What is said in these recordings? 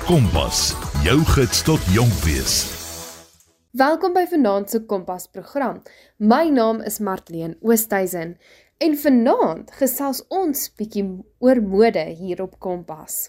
Kompas, jou gids tot jonk wees. Welkom by Vanaand se Kompas program. My naam is Martleen Oosthuizen en vanaand gesels ons bietjie oor mode hier op Kompas.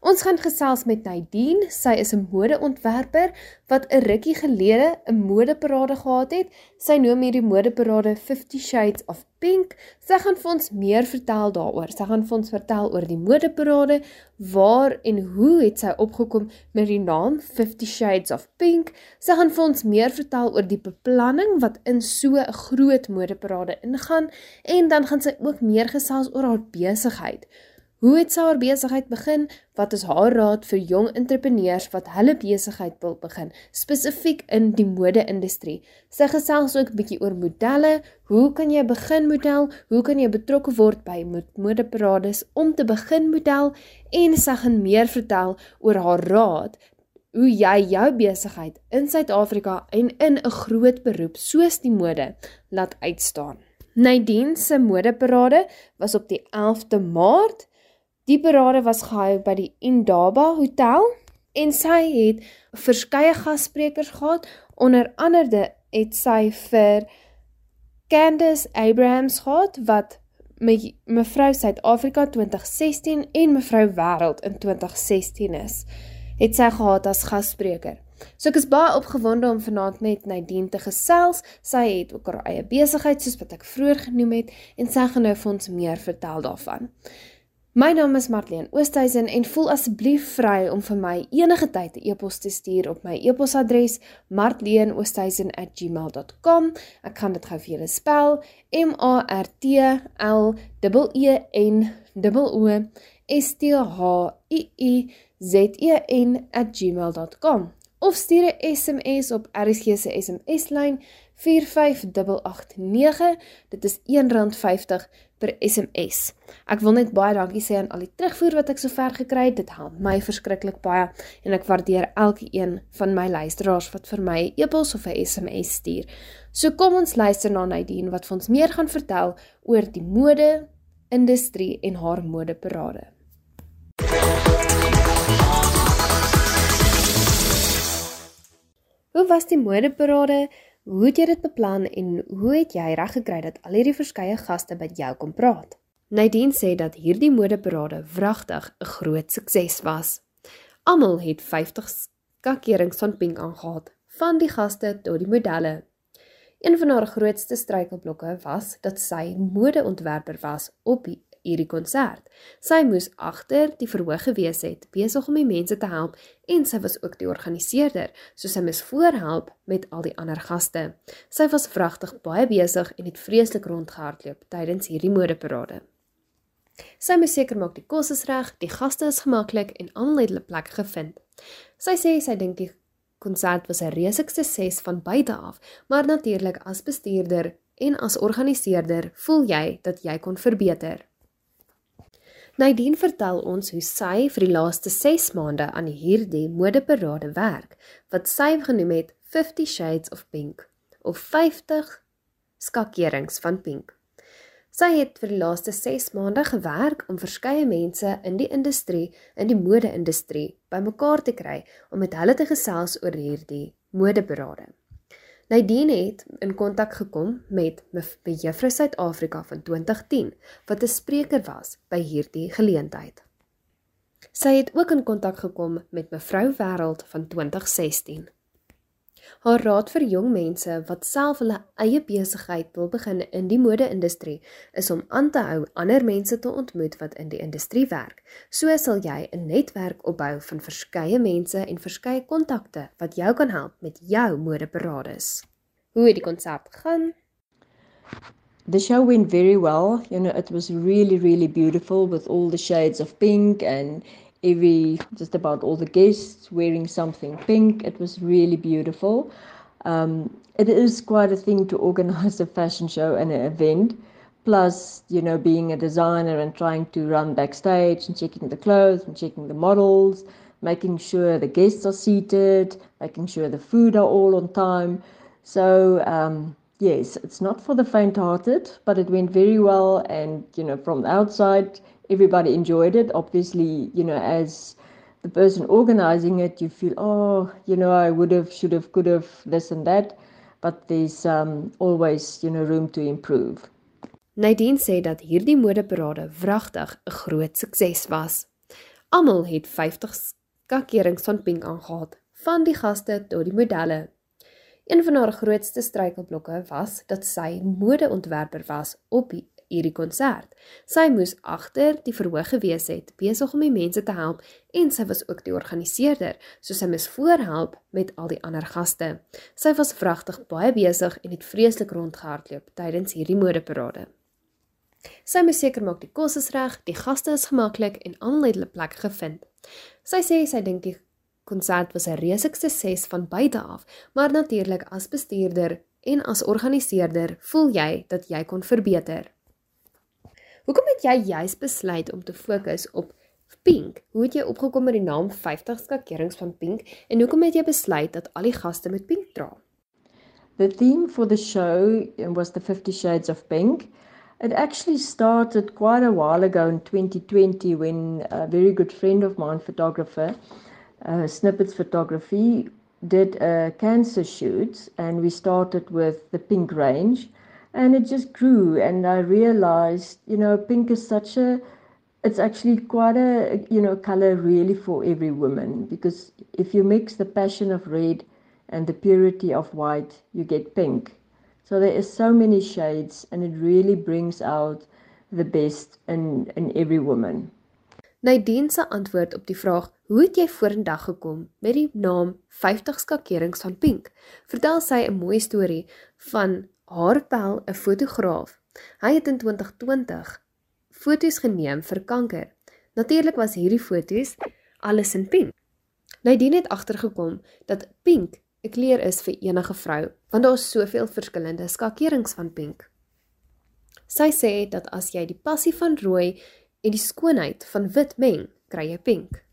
Ons gaan gesels met Nadine. Sy is 'n modeontwerper wat 'n rukkie gelede 'n modeparade gehad het. Sy noem hierdie modeparade 50 Shades of Pink. Sy gaan vir ons meer vertel daaroor. Sy gaan vir ons vertel oor die modeparade, waar en hoe het sy opgekom met die naam 50 Shades of Pink. Sy gaan vir ons meer vertel oor die beplanning wat in so 'n groot modeparade ingaan en dan gaan sy ook meer gesels oor haar besigheid. Hoe het sy haar besigheid begin? Wat is haar raad vir jong entrepreneurs wat hulle besigheid wil begin, spesifiek in die mode-industrie? Sy gesels ook 'n bietjie oor modelle. Hoe kan jy begin model? Hoe kan jy betrokke word by modeparades om te begin model? En sy gaan meer vertel oor haar raad hoe jy jou besigheid in Suid-Afrika en in 'n groot beroep soos die mode laat uitstaan. Nadine se modeparade was op die 11de Maart Die berade was gehou by die Indaba Hotel en sy het verskeie gassprekers gehad. Onder andere het sy vir Candice Abrahams gehad wat met mevrou Suid-Afrika 2016 en mevrou Wêreld in 2016 is. Het sy gehad as gasspreker. So ek is baie opgewonde om vanaand met Nadine te gesels. Sy het ook haar eie besigheid soos wat ek vroeër genoem het en sy gaan nou vir ons meer vertel daarvan. My naam is Marlene Oosthuizen en voel asseblief vry om vir my enige tyd 'n e-pos te stuur op my e-posadres marleenoosthuizen@gmail.com. Ek kan dit gou vir julle spel: M A R T L E E N O S T H I I Z E N@gmail.com of stuur 'n SMS op RSG se SMS-lyn 45889. Dit is R1.50 per SMS. Ek wil net baie dankie sê aan al die terugvoer wat ek sover gekry het. Dit help my verskriklik baie en ek waardeer elke een van my luisteraars wat vir my 'n e-pos of 'n SMS stuur. So kom ons luister na Nadine wat vir ons meer gaan vertel oor die mode industrie en haar modeparade. Hoe was die modeparade? Hoe het jy dit beplan en hoe het jy reg gekry dat al hierdie verskeie gaste by jou kom praat? Nadine sê dat hierdie modeparade wragtig 'n groot sukses was. Almal het 50 skakkerings van pink aangetree, van die gaste tot die modelle. Een van haar grootste struikelblokke was dat sy modeontwerper was op hierdie konsert. Sy moes agter die verhoog gewees het, besig om die mense te help en sy was ook die organiseerder, so sy moes voorhelp met al die ander gaste. Sy was vragtig baie besig en het vreeslik rondgehardloop tydens hierdie modeparade. Sy moes seker maak die kos is reg, die gaste is gemaklik en almal het hulle plek gevind. Sy sê sy dink die konsert was 'n reuse sukses van buite af, maar natuurlik as bestuurder en as organiseerder voel jy dat jy kon verbeter. Nadine vertel ons hoe sy vir die laaste 6 maande aan hierdie modeparade werk wat sy genoem het 50 Shades of Pink of 50 skakerings van pink. Sy het vir die laaste 6 maande gewerk om verskeie mense in die industrie, in die mode-industrie, bymekaar te kry om met hulle te gesels oor hierdie modeparade. Nadine het in kontak gekom met Mevrou Suid-Afrika van 2010 wat 'n spreker was by hierdie geleentheid. Sy het ook in kontak gekom met Mevrou Wêreld van 2016. Haar raad vir jong mense wat self hulle eie besigheid wil begin in die mode-industrie is om aan te hou ander mense te ontmoet wat in die industrie werk. So sal jy 'n netwerk opbou van verskeie mense en verskeie kontakte wat jou kan help met jou modeparades. Hoe het die konsert gegaan? The show went very well. You know, it was really, really beautiful with all the shades of pink and every just about all the guests wearing something pink. It was really beautiful. Um, it is quite a thing to organize a fashion show and an event. Plus, you know, being a designer and trying to run backstage and checking the clothes and checking the models, making sure the guests are seated, making sure the food are all on time. So, um, yes, it's not for the faint hearted, but it went very well. And, you know, from the outside, everybody enjoyed it. Obviously, you know, as the person organizing it, you feel, oh, you know, I would have, should have, could have, this and that. But there's um, always, you know, room to improve. Nadine sê dat hierdie modeparade wragtig 'n groot sukses was. Almal het 50 skakerings van pink aangehaal, van die gaste tot die modelle. Een van haar grootste struikelblokke was dat sy modeontwerper was op hierdie konsert. Sy moes agter die verhoog gewees het, besig om die mense te help en sy was ook die organiseerder, so sy moes voorhelp met al die ander gaste. Sy was vragtig baie besig en het vreeslik rondgehardloop tydens hierdie modeparade. Sy moes seker maak die kos is reg, die gaste is gemaklik en almal het hulle plek gevind. Sy sê sy dink die konsert was 'n reuse sukses van buite af, maar natuurlik as bestuurder en as organiseerder voel jy dat jy kon verbeter. Hoekom het jy juis besluit om te fokus op Pink? Hoe het jy opgekom met die naam 50 skakerings van Pink en hoekom het jy besluit dat al die gaste met pink dra? The theme for the show was the 50 shades of pink. It actually started quite a while ago in 2020 when a very good friend of mine, photographer, uh, Snippets Photography, did a cancer shoot and we started with the pink range and it just grew and i realized you know pink is such a it's actually quite a you know color really for every woman because if you mix the passion of red and the purity of white you get pink. So there is so many shades and it really brings out the best in in every woman. Nadine se antwoord op die vraag hoe het jy vorendag gekom met die naam 50 skakerings van pink? vertel sy 'n mooi storie van haar pel 'n fotograaf. Hy het in 2020 foto's geneem vir kanker. Natuurlik was hierdie foto's alles in pink. Nadine het agtergekom dat pink 'n kleur is vir enige vrou, want daar is soveel verskillende skakerings van pink. Sy sê dat as jy die passie van rooi en die skoonheid van wit meng, kry jy pink.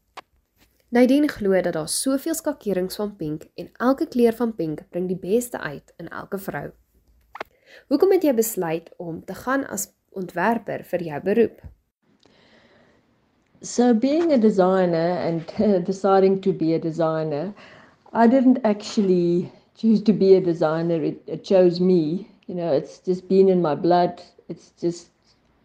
Nadine glo dat daar soveel skakerings van pink en elke kleur van pink bring die beste uit in elke vrou. Hoekom het jy besluit om te gaan as ontwerper vir jou beroep? So being a designer and deciding to be a designer, I didn't actually choose to be a designer. It, it chose me. You know, it's just been in my blood. It's just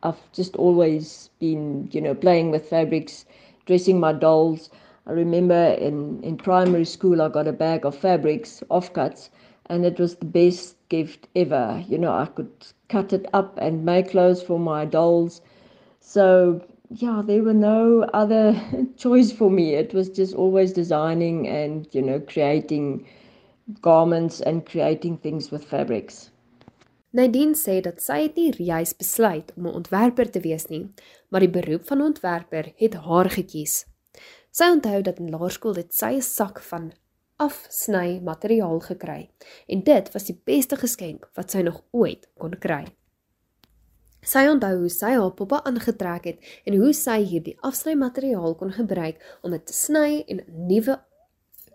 I've just always been, you know, playing with fabrics, dressing my dolls. I remember in, in primary school I got a bag of fabrics, offcuts, and it was the best gift ever. You know, I could cut it up and make clothes for my dolls. So, yeah, there were no other choice for me. It was just always designing and, you know, creating garments and creating things with fabrics. Nadine sê dat sy het nie juis besluit om 'n ontwerper te wees nie, maar die beroep van ontwerper het haar gekies. Sy onthou dat in laerskool dit sy 'n sak van afsny materiaal gekry en dit was die beste geskenk wat sy nog ooit kon kry. Sy onthou hoe sy haar poppe aangetrek het en hoe sy hierdie afsny materiaal kon gebruik om dit te sny en nuwe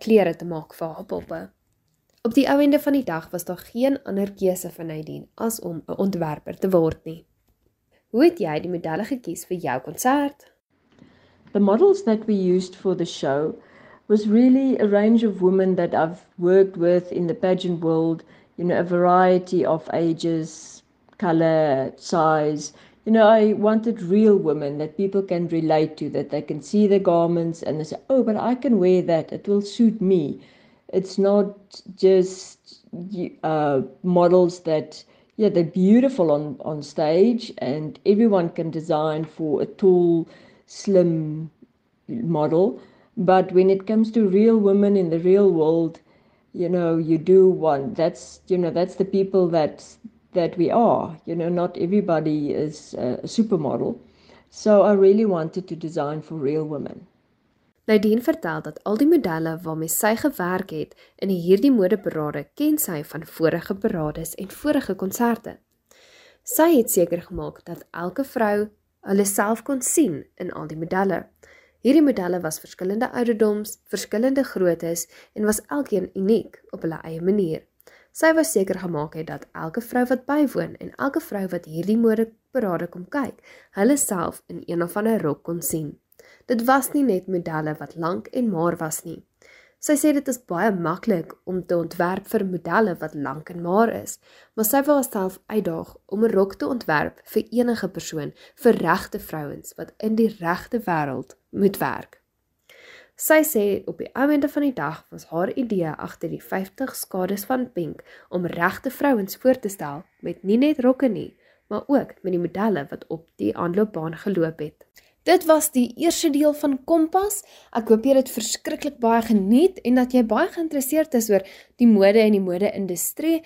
klere te maak vir haar poppe. Op die ou ende van die dag was daar geen ander keuse vir Nadine as om 'n ontwerper te word nie. Hoe het jy die modelle gekies vir jou konsert? The models that we used for the show was really a range of women that I've worked with in the pageant world, you know, a variety of ages, color, size. You know, I wanted real women that people can relate to, that they can see the garments and they say, oh, but I can wear that. It will suit me. It's not just uh, models that, yeah, they're beautiful on, on stage and everyone can design for a tall, slim model but when it comes to real women in the real world, you know, you do want that's you know that's the people that that we are. You know, not everybody is a supermodel. So I really wanted to design for real women. Nadine vertel dat al die modelle waarmee sy gewerk het in hierdie modeparade ken sy van vorige parades en vorige konserte. Sy het seker gemaak dat elke vrou hulle self kon sien in al die modelle. Hierdie modelle was verskillende ouderdoms, verskillende groottes en was elkeen uniek op hulle eie manier. Sy was seker gemaak het dat elke vrou wat bywoon en elke vrou wat hierdie modeparade kom kyk, hulle self in een of ander rok kon sien. Dit was nie net modelle wat lank en maar was nie. Sy sê dit is baie maklik om te ontwerp vir modelle wat lank en maar is, maar sy wil haarself uitdaag om 'n rok te ontwerp vir enige persoon, vir regte vrouens wat in die regte wêreld moet werk. Sy sê op die einde van die dag was haar idee agter die 50 skades van Pink om regte vrouens voor te stel met nie net rokke nie, maar ook met die modelle wat op die aanloopbaan geloop het. Dit was die eerste deel van Kompas. Ek hoop jy het verskriklik baie geniet en dat jy baie geïnteresseerd is oor die mode en die mode-industrie.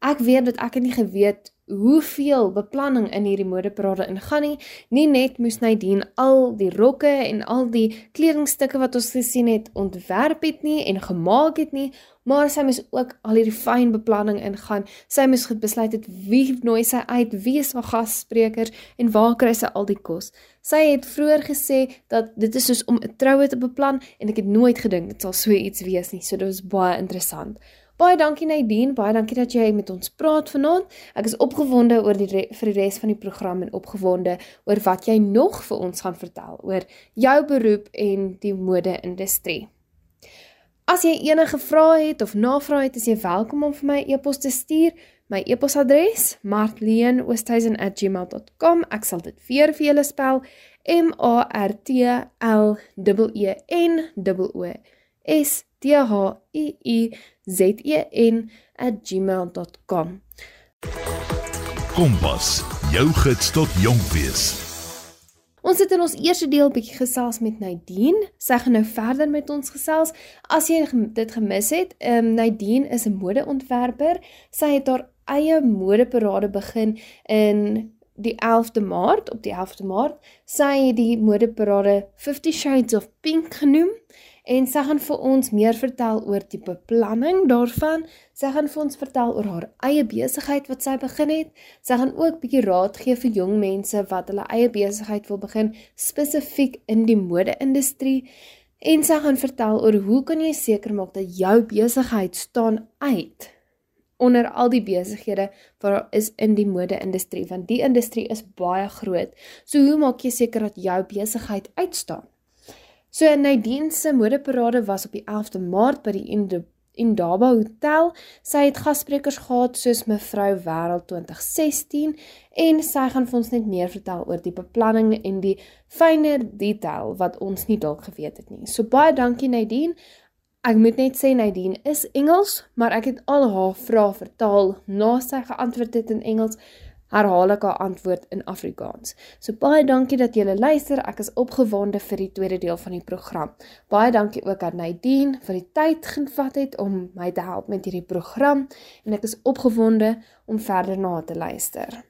Ek weet dat ek het nie geweet hoeveel beplanning in hierdie modeparade ingaan nie. Nie net moes Nadine al die rokke en al die kledingstukke wat ons gesien het ontwerp het nie en gemaak het nie, maar sy moes ook al hierdie fyn beplanning ingaan. Sy moes besluit het wie nooi sy uit, wie is haar gassprekers en waar kry sy al die kos. Sy het vroeër gesê dat dit is soos om 'n troue te beplan en ek het nooit gedink dit sal so iets wees nie. So dit was baie interessant. Baie dankie Nadine, baie dankie dat jy met ons praat vanaand. Ek is opgewonde oor die vir die res van die program en opgewonde oor wat jy nog vir ons gaan vertel oor jou beroep en die mode-industrie. As jy enige vrae het of navrae het, is jy welkom om vir my e-pos te stuur. My e-posadres: martleen@gmail.com. Ek sal dit weer vir julle spel: M A R T L E E N O S T H I I zen@gmail.com. Kompas, jou gids tot jonk wees. Ons het in ons eerste deel bietjie gesels met Nadine. Sy gaan nou verder met ons gesels. As jy dit gemis het, ehm um, Nadine is 'n modeontwerper. Sy het haar eie modeparade begin in die 11de Maart, op die 11de Maart. Sy het die modeparade 50 Shades of Pink genoem en sy gaan vir ons meer vertel oor die beplanning daarvan. Sy gaan vir ons vertel oor haar eie besigheid wat sy begin het. Sy gaan ook bietjie raad gee vir jong mense wat hulle eie besigheid wil begin spesifiek in die mode-industrie. En sy gaan vertel oor hoe kan jy seker maak dat jou besigheid staan uit onder al die besighede wat daar is in die mode-industrie want die industrie is baie groot. So hoe maak jy seker dat jou besigheid uitstaan? So Nadine se modeparade was op die 11de Maart by die Indaba Hotel. Sy het gassprekers gehad soos mevrou Wêreld 2016 en sy gaan vir ons net meer vertel oor die beplanning en die fynere detail wat ons nie dalk geweet het nie. So baie dankie Nadine. Ek moet net sê Nadine is Engels, maar ek het al haar vrae vertaal na sy geantwoord het in Engels herhaal ek haar antwoord in Afrikaans. So baie dankie dat julle luister. Ek is opgewonde vir die tweede deel van die program. Baie dankie ook aan Nadine vir die tyd gevat het om my te help met hierdie program en ek is opgewonde om verder na te luister.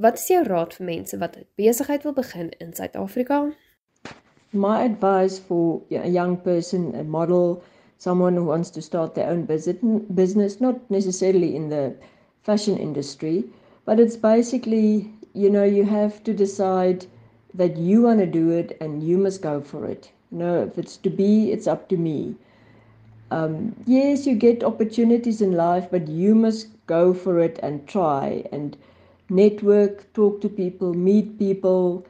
Wat is jou raad vir mense wat besigheid wil begin in Suid-Afrika? My advice for a young person, a model, someone who wants to start their own business, not necessarily in the fashion industry, but it's basically, you know, you have to decide that you want to do it and you must go for it. You know, if it's to be, it's up to me. Um, yes, you get opportunities in life, but you must go for it and try and network, talk to people, meet people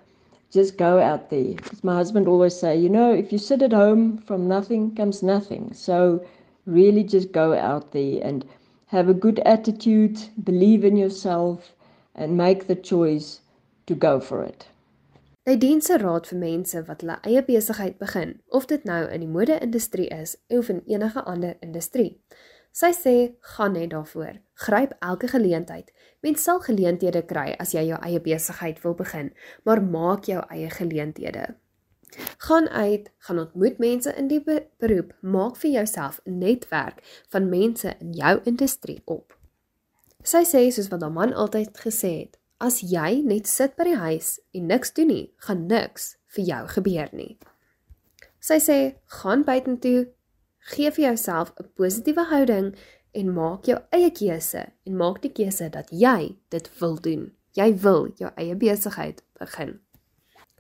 just go out there. As my husband always say, you know, if you sit at home, from nothing comes nothing. So really just go out there and have a good attitude, believe in yourself and make the choice to go for it. Hy dien se raad vir mense wat hulle eie besigheid begin, of dit nou in die mode-industrie is of in enige ander industrie. Sy sê, gaan net daarvoor. Gryp elke geleentheid. Mens sal geleenthede kry as jy jou eie besigheid wil begin, maar maak jou eie geleenthede. Gaan uit, gaan ontmoet mense in die beroep, maak vir jouself 'n netwerk van mense in jou industrie op. Sy sê soos wat haar man altyd gesê het, as jy net sit by die huis en niks doen nie, gaan niks vir jou gebeur nie. Sy sê, gaan buitentoe, Gee vir jouself 'n positiewe houding en maak jou eie keuse en maak die keuse dat jy dit wil doen. Jy wil jou eie besigheid begin.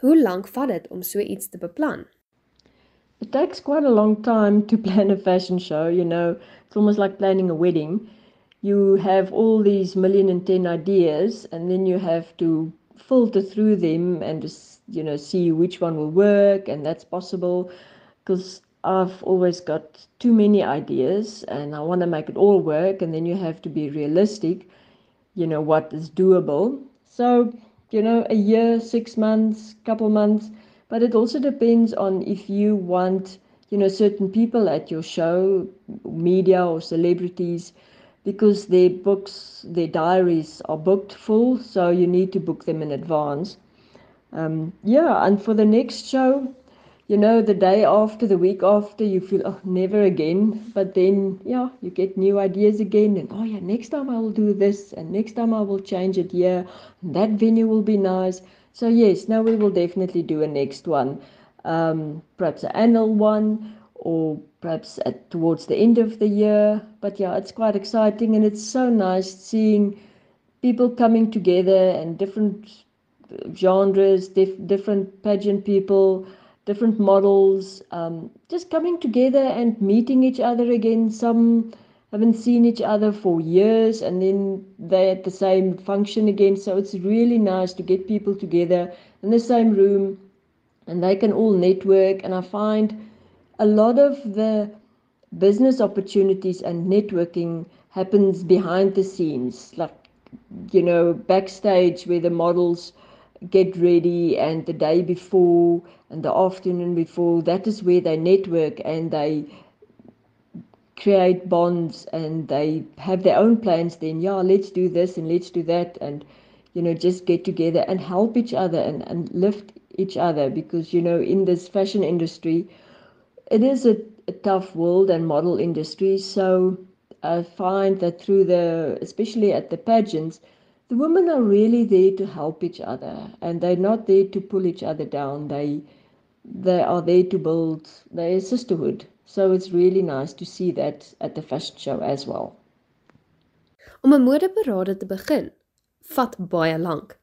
Hoe lank vat dit om so iets te beplan? It takes quite a long time to plan a fashion show, you know. It's almost like planning a wedding. you have all these million and ten ideas, and then you have to filter through them and just you know see which one will work, and that's possible because I've always got too many ideas and I want to make it all work, and then you have to be realistic, you know, what is doable. So, you know, a year, six months, couple months, but it also depends on if you want, you know, certain people at your show, media or celebrities, because their books, their diaries are booked full, so you need to book them in advance. Um, yeah, and for the next show, you know, the day after, the week after, you feel, oh, never again. But then, yeah, you get new ideas again. And, oh, yeah, next time I will do this. And next time I will change it. And that venue will be nice. So, yes, now we will definitely do a next one. Um, perhaps an annual one or perhaps at, towards the end of the year. But yeah, it's quite exciting. And it's so nice seeing people coming together and different genres, dif- different pageant people different models, um, just coming together and meeting each other again. Some haven't seen each other for years and then they're at the same function again. So it's really nice to get people together in the same room and they can all network. And I find a lot of the business opportunities and networking happens behind the scenes, like, you know, backstage where the models get ready and the day before and the afternoon before that is where they network and they create bonds and they have their own plans then yeah let's do this and let's do that and you know just get together and help each other and, and lift each other because you know in this fashion industry it is a, a tough world and model industry. So i find that through the especially at the pageants the women are really there to help each other and they're not there to pull each other down. They they are there to build their sisterhood. So it's really nice to see that at the fashion show as well. Om 'n modeparade te begin vat baie lank.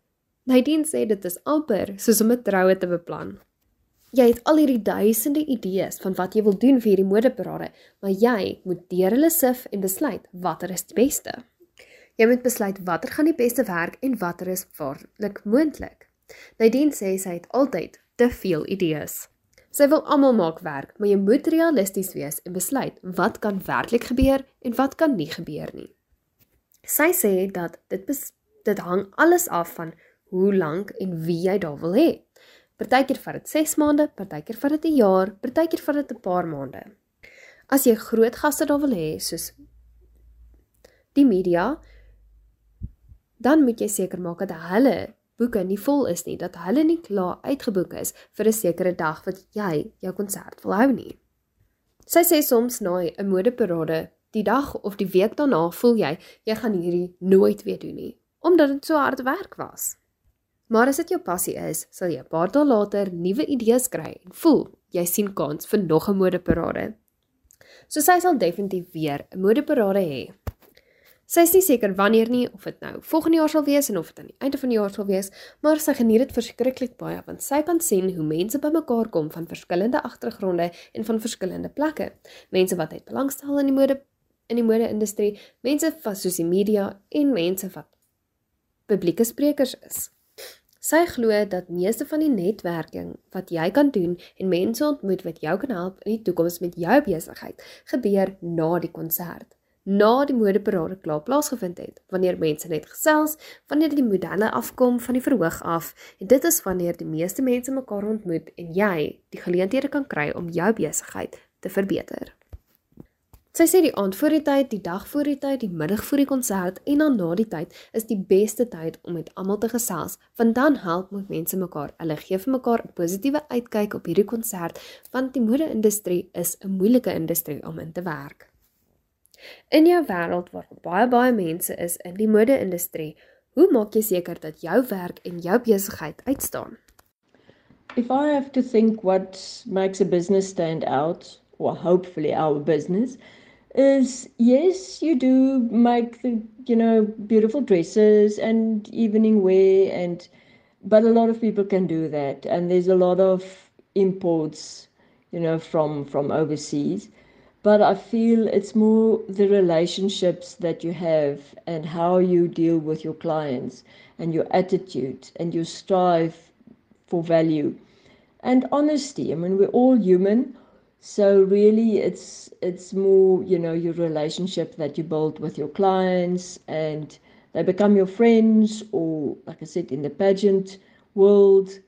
Nadine sê dit is amper soos om 'n troue te beplan. Jy het al hierdie duisende idees van wat jy wil doen vir hierdie modeparade maar jy moet deur hulle sif en besluit watter is die beste Jy moet besluit watter gaan die beste werk en watter is waarlik moontlik. Nadine sê sy het altyd te veel idees. Sy wil almal maak werk, maar jy moet realisties wees en besluit wat kan werklik gebeur en wat kan nie gebeur nie. Sy sê dat dit dit hang alles af van hoe lank en wie jy daar wil hê. Partykeer vat dit 6 maande, partykeer vat dit 'n jaar, partykeer vat dit 'n paar maande. As jy groot gaste daar wil hê soos die media, dan moet jy seker maak dat hulle boeke nie vol is nie, dat hulle nie klaar uitgeboek is vir 'n sekere dag wat jy jou konsert wil hou nie. Sy sê soms na 'n modeparade, die dag of die week daarna voel jy jy gaan hierdie nooit weer doen nie, omdat dit so hard werk was. Maar as dit jou passie is, sal jy 'n paar dae later nuwe idees kry en voel jy sien kans vir nog 'n modeparade. So sy sal definitief weer 'n modeparade hê. Sy is nie seker wanneer nie of dit nou volgende jaar sal wees en of dit aan die einde van die jaar sal wees, maar sy geniet dit verskriklik baie want sy kan sien hoe mense bymekaar kom van verskillende agtergronde en van verskillende plekke. Mense wat het belangstel in die mode in die mode-industrie, mense van soos die media en mense wat publieke sprekers is. Sy glo dat meeste van die netwerking wat jy kan doen en mense ontmoet wat jou kan help in die toekoms met jou besigheid, gebeur na die konsert na die modeparade klaar plaasgevind het, wanneer mense net gesels, wanneer die modelle afkom van die verhoog af, en dit is wanneer die meeste mense mekaar ontmoet en jy die geleenthede kan kry om jou besigheid te verbeter. Sy sê die aand voor die tyd, die dag voor die tyd, die middag voor die konsert en dan na die tyd is die beste tyd om met almal te gesels, want dan help moet mense mekaar. Hulle gee vir mekaar 'n positiewe uitkyk op hierdie konsert, want die mode-industrie is 'n moeilike industrie om in te werk. In jou wêreld waar baie baie mense is in die mode-industrie, hoe maak jy seker dat jou werk en jou besigheid uitstaan? If I have to think what makes a business stand out, or hopefully our business, is yes, you do make the, you know, beautiful dresses and evening wear and but a lot of people can do that and there's a lot of imports, you know, from from overseas. But I feel it's more the relationships that you have and how you deal with your clients and your attitude and your strive for value and honesty. I mean, we're all human. So really it's it's more, you know, your relationship that you build with your clients and they become your friends or like I said in the pageant world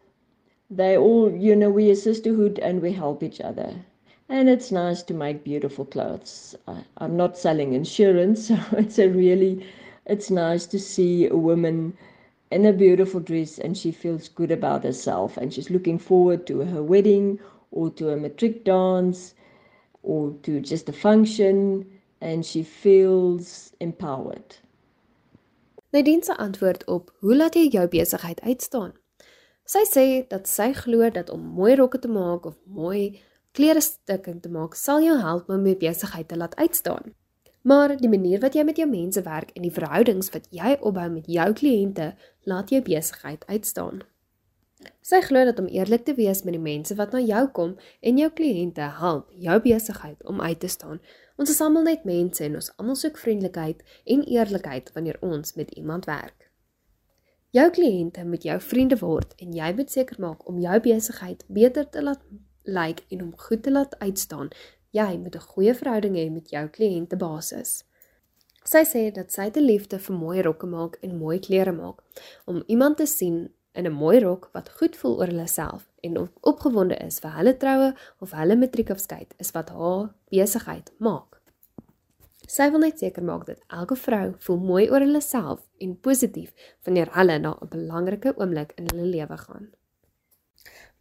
they all you know we're a sisterhood and we help each other and it's nice to make beautiful clothes I, i'm not selling insurance so it's a really it's nice to see a woman in a beautiful dress and she feels good about herself and she's looking forward to her wedding or to a matric dance or to just a function and she feels empowered. Nadine se antwoord op hoe laat jy jou besigheid uitstaan? Sy sê dat sy glo dat om mooi rokke te maak of mooi klere stukking te maak sal jou help om jou besigheid te laat uitstaan. Maar die manier wat jy met jou mense werk en die verhoudings wat jy opbou met jou kliënte, laat jou besigheid uitstaan. Sy glo dat om eerlik te wees met die mense wat na jou kom en jou kliënte help jou besigheid om uit te staan. Ons is almal net mense en ons almal soek vriendelikheid en eerlikheid wanneer ons met iemand werk. Jou kliënte moet jou vriende word en jy moet seker maak om jou besigheid beter te laat lyk like en om goed te laat uitstaan. Jy moet 'n goeie verhouding hê met jou kliënte basis. Sy sê dat sy te liefde vir mooi rokke maak en mooi klere maak om iemand te sien in 'n mooi rok wat goed voel oor hulle self en opgewonde is vir hulle troue of hulle matriekafskeid is wat haar besigheid maak. Sy wil net seker maak dat elke vrou voel mooi oor hulle self en positief wanneer hulle na 'n belangrike oomblik in hulle lewe gaan.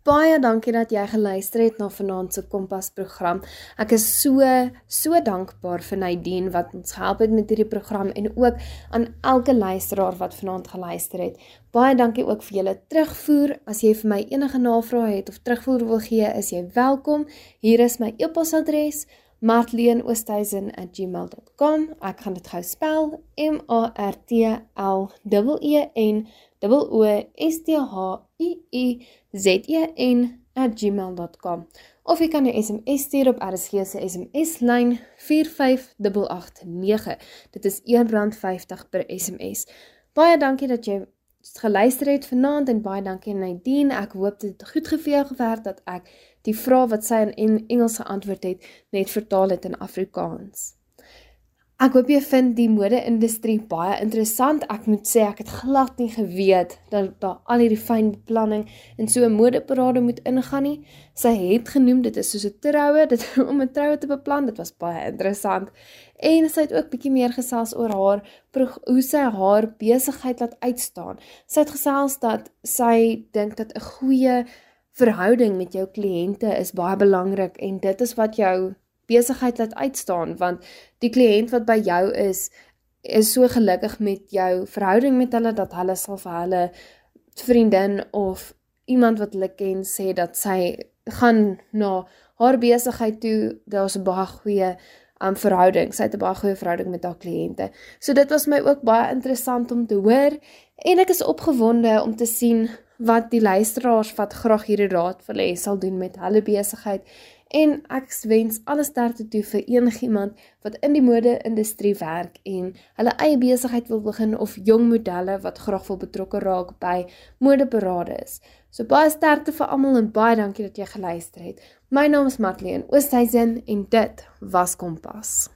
Baie dankie dat jy geluister het na vanaand se Kompas program. Ek is so so dankbaar vir Nadine wat ons gehelp het met hierdie program en ook aan elke luisteraar wat vanaand geluister het. Baie dankie ook vir julle terugvoer. As jy vir my enige navrae het of terugvoer wil gee, is jy welkom. Hier is my e-posadres martleenoosthuizen@gmail.com. Ek gaan dit gou spel: M A R T L E E N O S T H U U Z E N@gmail.com. Of jy kan 'n SMS stuur op RSG se SMS lyn 45889. Dit is R1.50 per SMS. Baie dankie dat jy geluister het vanaand en baie dankie Nadine. Ek hoop dit het goed geveel gewerk dat ek die vraag wat sy in Engels geantwoord het, net vertaal het in Afrikaans. Ek hoop jy vind die mode-industrie baie interessant. Ek moet sê ek het glad nie geweet dat daar al hierdie fyn beplanning in so 'n modeparade moet ingaan nie. Sy het genoem dit is soos 'n troue, dit om 'n troue te beplan. Dit was baie interessant. En sy het ook bietjie meer gesels oor haar hoe sy haar besigheid laat uitstaan. Sy het gesels dat sy dink dat 'n goeie verhouding met jou kliënte is baie belangrik en dit is wat jou besigheid laat uitstaan want die kliënt wat by jou is is so gelukkig met jou verhouding met hulle dat hulle sal vir hulle vriendin of iemand wat hulle ken sê dat sy gaan na haar besigheid toe. Daar's 'n baie goeie um, verhouding. Sy het 'n baie goeie verhouding met haar kliënte so dit was my ook baie interessant om te hoor en ek is opgewonde om te sien wat die luisteraars wat graag hierdie raad wil hê sal doen met hulle besigheid en ek wens alle sterkte toe vir enigiemand wat in die mode-industrie werk en hulle eie besigheid wil begin of jong modelle wat graag wil betrokke raak by modeparades. So baie sterkte vir almal en baie dankie dat jy geluister het. My naam is en Oosthuizen en dit was Kompas.